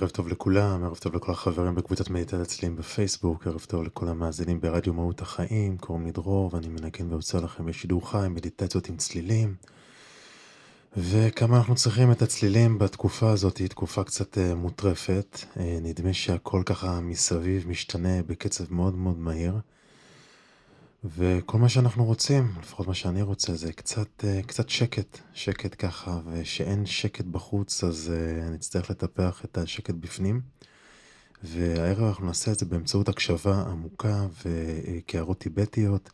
ערב טוב לכולם, ערב טוב לכל החברים בקבוצת מדיטת אצליים בפייסבוק, ערב טוב לכל המאזינים ברדיו מהות החיים, קוראים לי דרור ואני מנגן ועוצר לכם בשידור חי, מדיטציות עם צלילים. וכמה אנחנו צריכים את הצלילים בתקופה הזאת, היא תקופה קצת uh, מוטרפת, uh, נדמה שהכל ככה מסביב משתנה בקצב מאוד מאוד מהיר. וכל מה שאנחנו רוצים, לפחות מה שאני רוצה, זה קצת, אה, קצת שקט, שקט ככה, ושאין שקט בחוץ, אז אה, אני אצטרך לטפח את השקט בפנים. והערב אנחנו נעשה את זה באמצעות הקשבה עמוקה וקערות טיבטיות.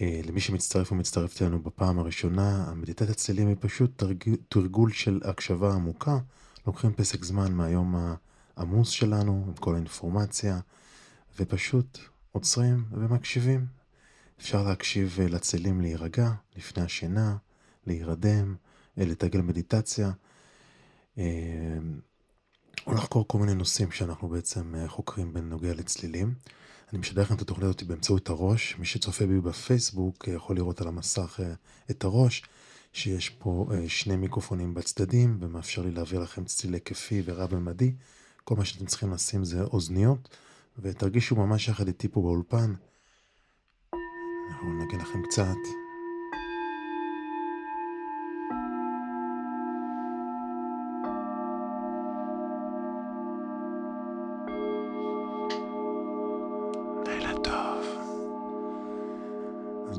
אה, למי שמצטרף ומצטרפת אלינו בפעם הראשונה, המדיטת הצלילים היא פשוט תרגול של הקשבה עמוקה. לוקחים פסק זמן מהיום העמוס שלנו, עם כל האינפורמציה, ופשוט עוצרים ומקשיבים. אפשר להקשיב אה, לצלים להירגע לפני השינה, להירדם, אה, לתרגל מדיטציה, אה, או לחקור כל מיני נושאים שאנחנו בעצם חוקרים בנוגע לצלילים. אני משדר לכם את התוכנית הזאת באמצעות הראש. מי שצופה בי בפייסבוק יכול לראות על המסך את הראש, שיש פה שני מיקרופונים בצדדים, ומאפשר לי להעביר לכם צליל היקפי ורב-ממדי. כל מה שאתם צריכים לשים זה אוזניות, ותרגישו ממש יחד איתי פה באולפן. אנחנו נגיד לכם קצת.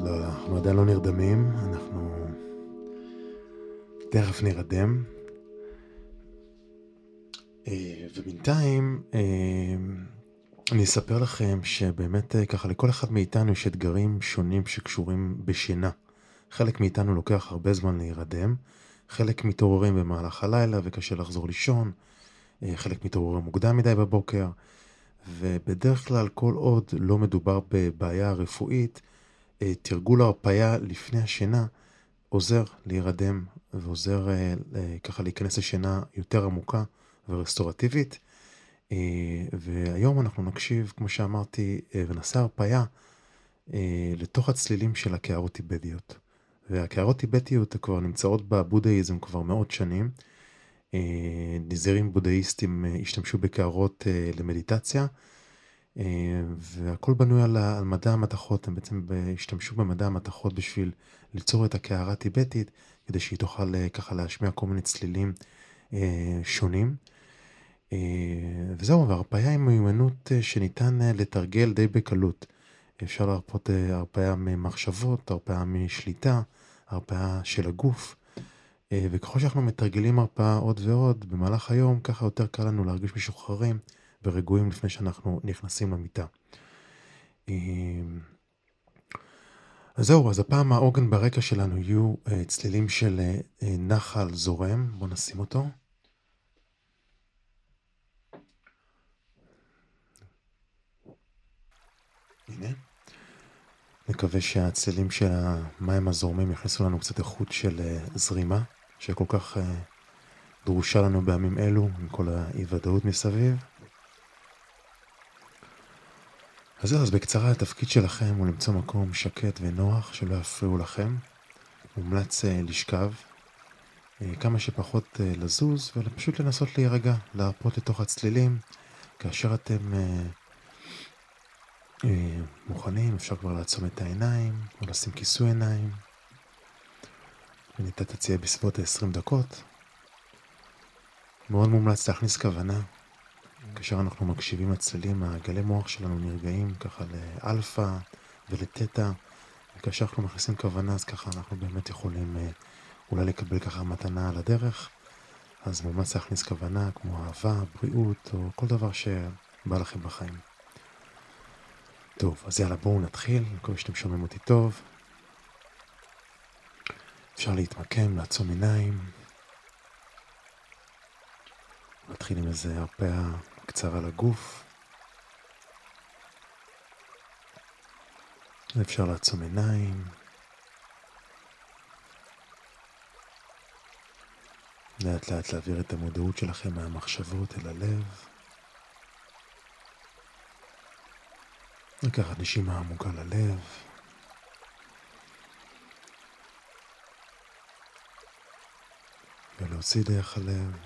לא, אנחנו עדיין לא נרדמים, אנחנו תכף נרדם. אה, ובינתיים, אה, אני אספר לכם שבאמת אה, ככה לכל אחד מאיתנו יש אתגרים שונים שקשורים בשינה. חלק מאיתנו לוקח הרבה זמן להירדם, חלק מתעוררים במהלך הלילה וקשה לחזור לישון, אה, חלק מתעוררים מוקדם מדי בבוקר, ובדרך כלל כל עוד לא מדובר בבעיה רפואית, אה, תרגול הרפאיה לפני השינה עוזר להירדם ועוזר ככה להיכנס לשינה יותר עמוקה ורסטורטיבית. אה, והיום אנחנו נקשיב, כמו שאמרתי, אה, ונעשה הרפאיה אה, לתוך הצלילים של הקערות טיבטיות. והקערות טיבטיות כבר נמצאות בבודהיזם כבר מאות שנים. נזירים בודהיסטים השתמשו בקערות למדיטציה, והכל בנוי על, מדע המתכות, הם בעצם השתמשו במדע המתכות בשביל ליצור את הקערה הטיבטית, כדי שהיא תוכל ככה להשמיע כל מיני צלילים שונים. אה, וזהו, והרפאיה היא מיומנות אה, שניתן אה, לתרגל די בקלות. אפשר להרפות הרפאיה ממחשבות, הרפאיה משליטה, הרפאיה של הגוף. וככל שאנחנו מתרגלים הרפאה עוד ועוד במהלך היום, ככה יותר קל לנו להרגיש משוחררים ורגועים לפני שאנחנו נכנסים למיטה. אז זהו, אז הפעם העוגן ברקע שלנו יהיו צלילים של נחל זורם, בואו נשים אותו. הנה. נקווה שהצלילים של המים הזורמים יכניסו לנו קצת איכות של uh, זרימה, שכל כך uh, דרושה לנו בימים אלו, עם כל האי ודאות מסביב. אז זהו, אז בקצרה התפקיד שלכם הוא למצוא מקום שקט ונוח שלא יפריעו לכם. מומלץ uh, לשכב, כמה שפחות לזוז ופשוט לנסות להירגע, להרפות לתוך הצלילים כאשר אתם אה, מוכנים, אפשר כבר לעצום את העיניים, או לשים כיסוי עיניים. וניתן תציע בסביבות ה-20 דקות. מאוד מומלץ להכניס כוונה. כאשר אנחנו מקשיבים לצלילים, הגלי מוח שלנו נרגעים ככה לאלפא ולתטא, וכאשר אנחנו מכניסים כוונה, אז ככה אנחנו באמת יכולים אה, אולי לקבל ככה מתנה על הדרך. אז מומלץ להכניס כוונה כמו אהבה, בריאות או כל דבר שבא לכם בחיים. טוב, אז יאללה בואו נתחיל, אני מקווה שאתם שומעים אותי טוב. אפשר להתמקם, לעצום עיניים. נתחיל עם איזה הרפאה קצרה לגוף. אפשר לעצום עיניים. לאט לאט להעביר את המודעות שלכם מהמחשבות אל הלב. לקחת נשימה עמוקה ללב. ולהוציא דרך הלב.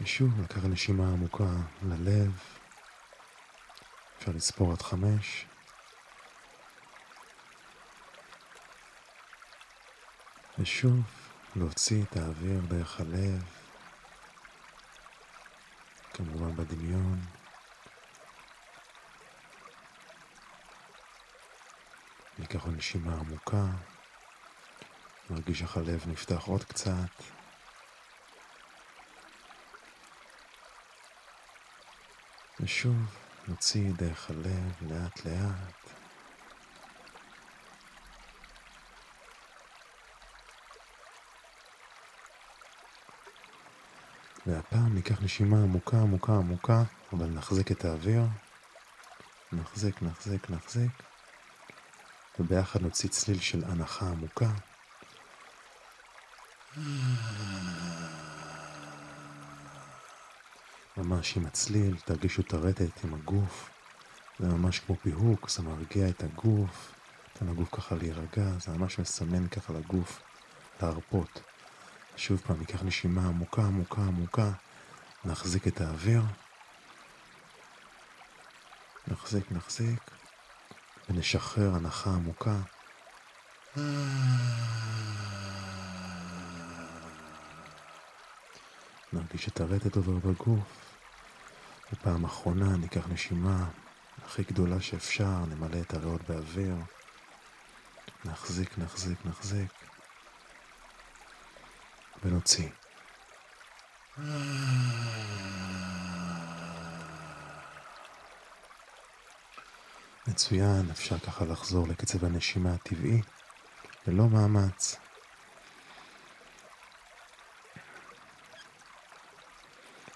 ושוב, לקחת נשימה עמוקה ללב. אפשר לספור עד חמש. ושוב, להוציא את האוויר דרך הלב, כמובן בדמיון. ניקח נשימה עמוקה, נרגיש איך הלב נפתח עוד קצת. ושוב נוציא דרך הלב לאט לאט. והפעם ניקח נשימה עמוקה עמוקה עמוקה, אבל נחזיק את האוויר. נחזיק, נחזיק, נחזיק. וביחד נוציא צליל של הנחה עמוקה. ממש עם הצליל, תרגישו את הרטט עם הגוף. זה ממש כמו פיהוק, זה מרגיע את הגוף, נותן לגוף ככה להירגע, זה ממש מסמן ככה לגוף להרפות. שוב פעם, ניקח נשימה עמוקה, עמוקה, עמוקה, נחזיק את האוויר. נחזיק, נחזיק, ונשחרר הנחה עמוקה. נרגיש את הרטט עובר בגוף. ופעם אחרונה ניקח נשימה הכי גדולה שאפשר, נמלא את הריאות באוויר. נחזיק, נחזיק, נחזיק. ונוציא. מצוין, אפשר ככה לחזור לקצב הנשימה הטבעי, ללא מאמץ.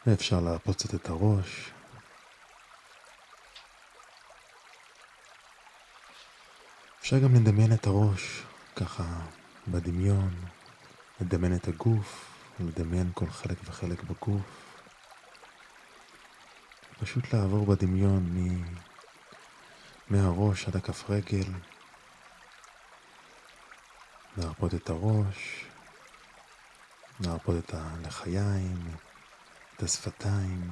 ואפשר להרפות קצת את הראש. אפשר גם לדמיין את הראש ככה בדמיון, לדמיין את הגוף, לדמיין כל חלק וחלק בגוף. פשוט לעבור בדמיון מ... מהראש עד הכף רגל, להרפות את הראש, להרפות את הלחיים, את השפתיים.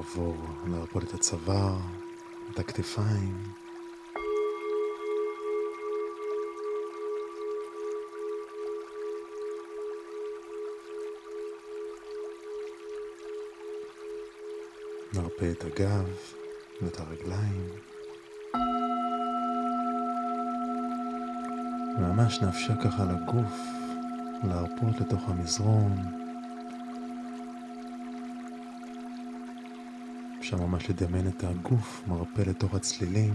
לעבור, להרפות את הצוואר, את הכתפיים. נרפה את הגב ואת הרגליים. ממש נאפשר ככה לגוף להרפות לתוך המזרון. אפשר ממש לדמיין את הגוף מרפא לתוך הצלילים.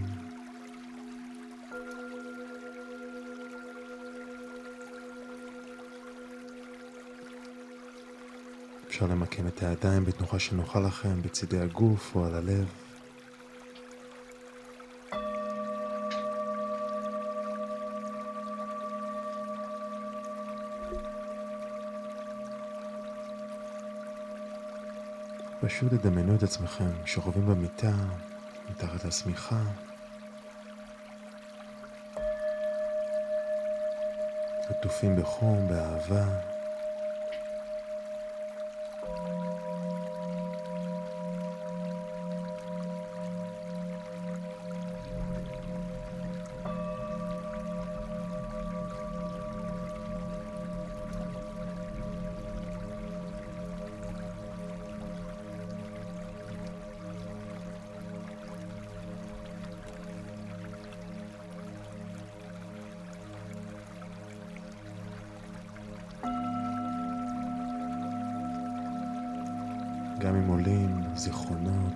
אפשר למקם את הידיים בתנוחה שנוחה לכם בצידי הגוף או על הלב. פשוט תדמיינו את עצמכם שוכבים במיטה, מתחת לשמיכה. עטופים בחום, באהבה.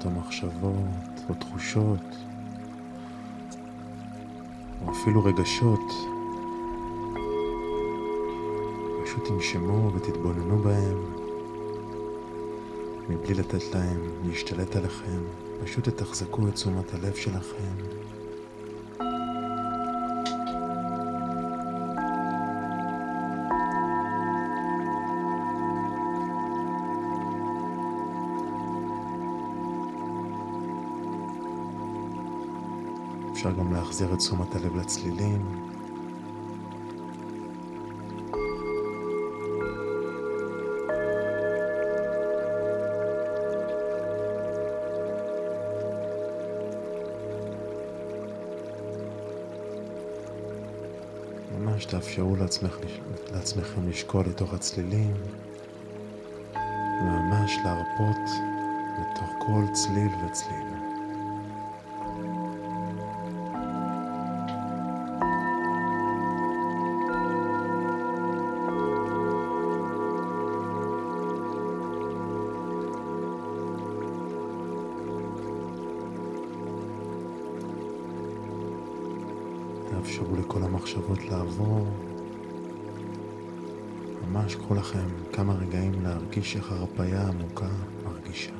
או מחשבות או תחושות, או אפילו רגשות, פשוט תנשמו ותתבוננו בהם, מבלי לתת להם להשתלט עליכם, פשוט תתחזקו את תשומת הלב שלכם. אפשר גם להחזיר את תשומת הלב לצלילים. ממש תאפשרו לעצמך, לעצמכם לשקול לתוך הצלילים, ממש להרפות לתוך כל צליל וצליל. המחשבות לעבור. ממש קחו לכם כמה רגעים להרגיש איך הרפאיה עמוקה מרגישה.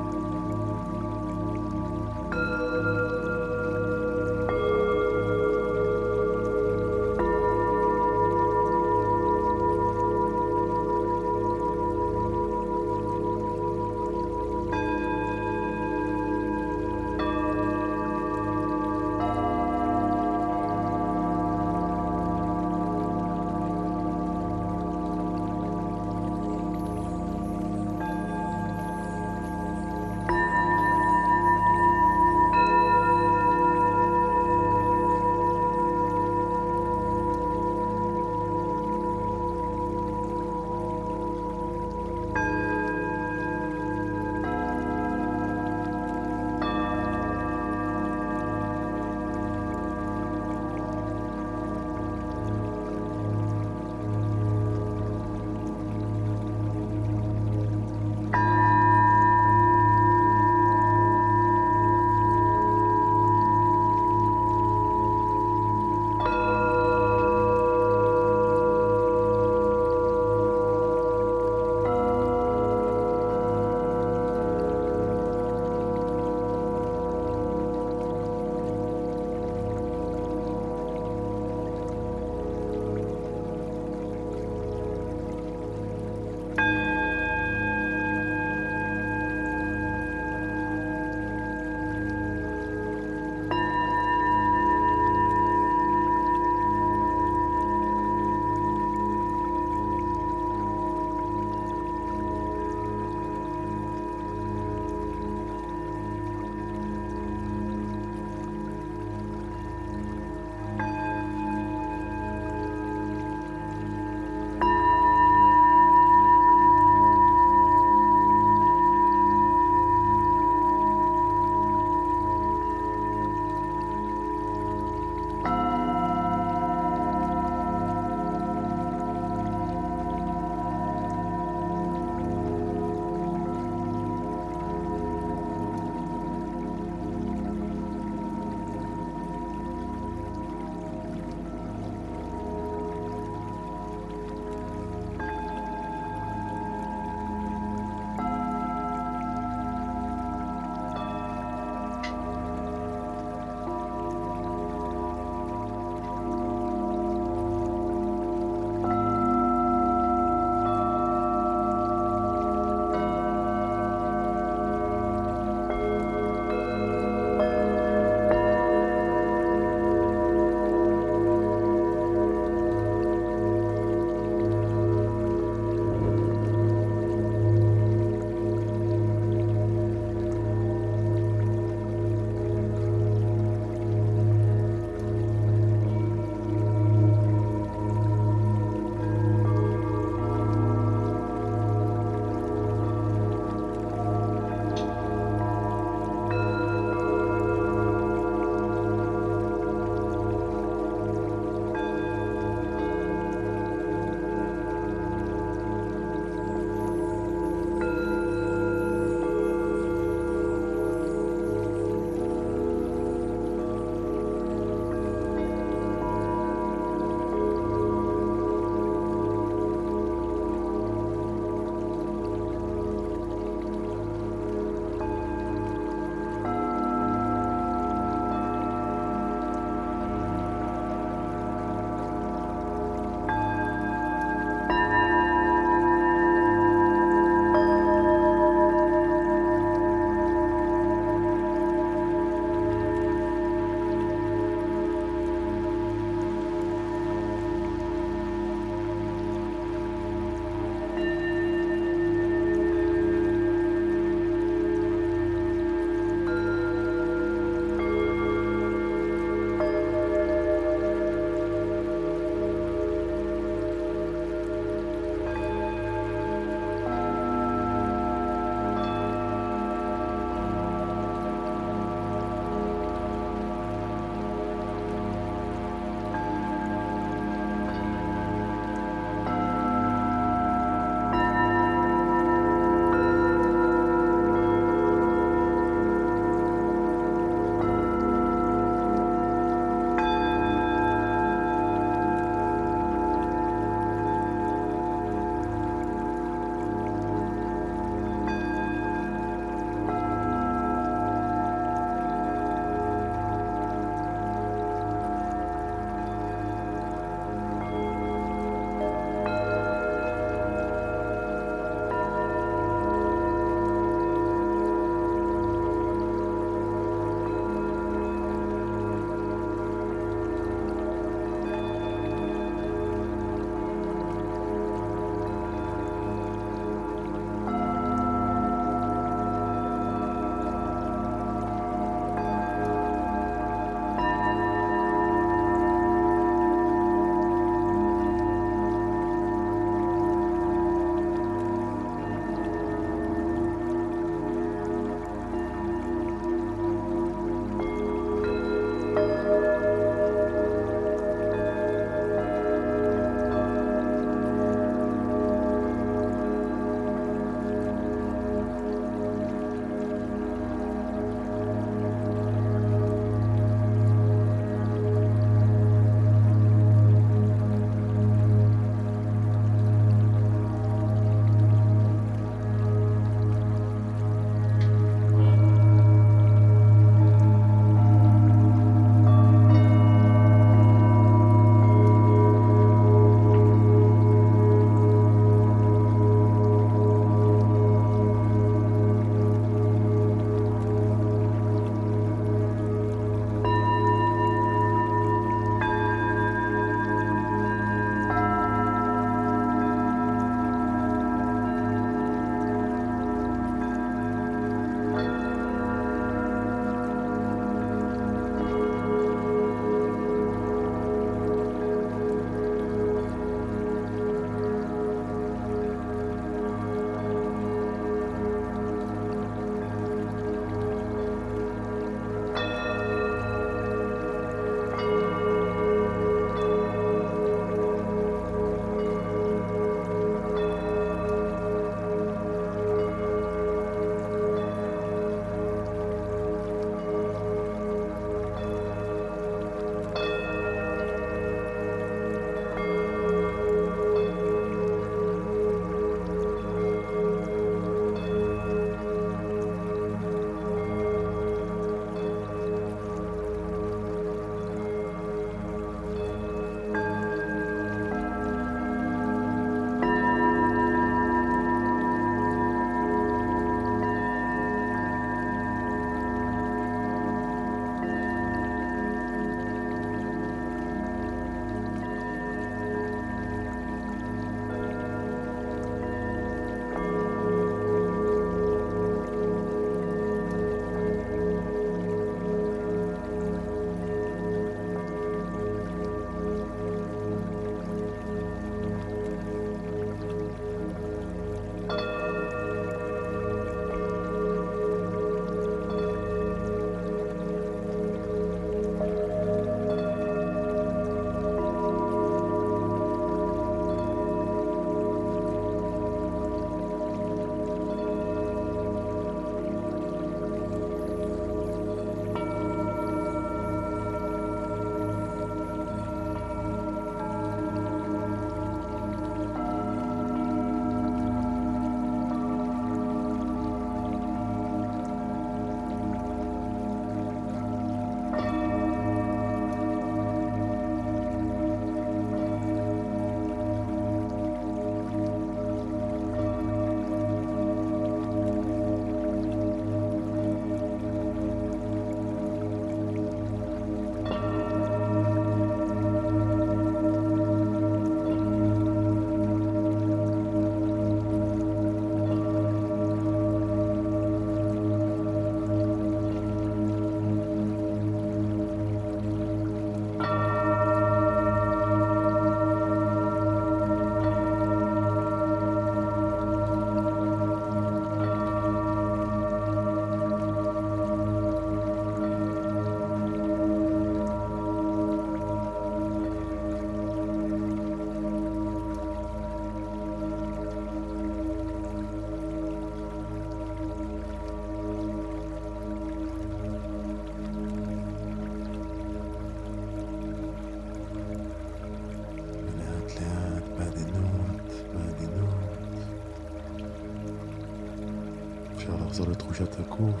לחזור לתחושת הגוף,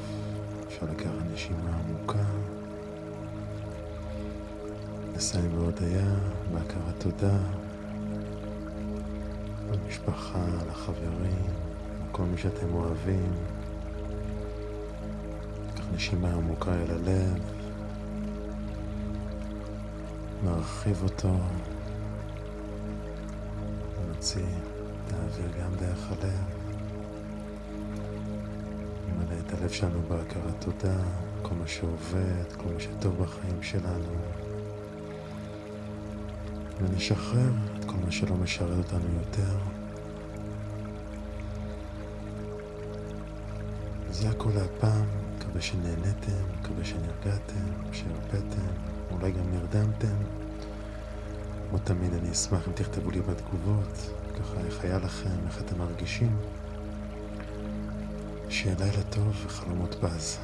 אפשר לקחת נשימה עמוקה. נסיים בהודיה, בהכרת תודה, למשפחה, לחברים, לכל מי שאתם אוהבים. קח נשימה עמוקה אל הלב, נרחיב אותו, נוציא האוויר גם דרך הלב. הלב שלנו בהכרת תודה, כל מה שעובד, כל מה שטוב בחיים שלנו. ונשחרר את כל מה שלא משרת אותנו יותר. זה הכל להפעם, מקווה שנהניתם, מקווה שנרגעתם, שהרפאתם, אולי גם נרדמתם. כמו תמיד אני אשמח אם תכתבו לי בתגובות, ככה איך היה לכם, איך אתם מרגישים. שיהיה לילה טוב וחלומות בז.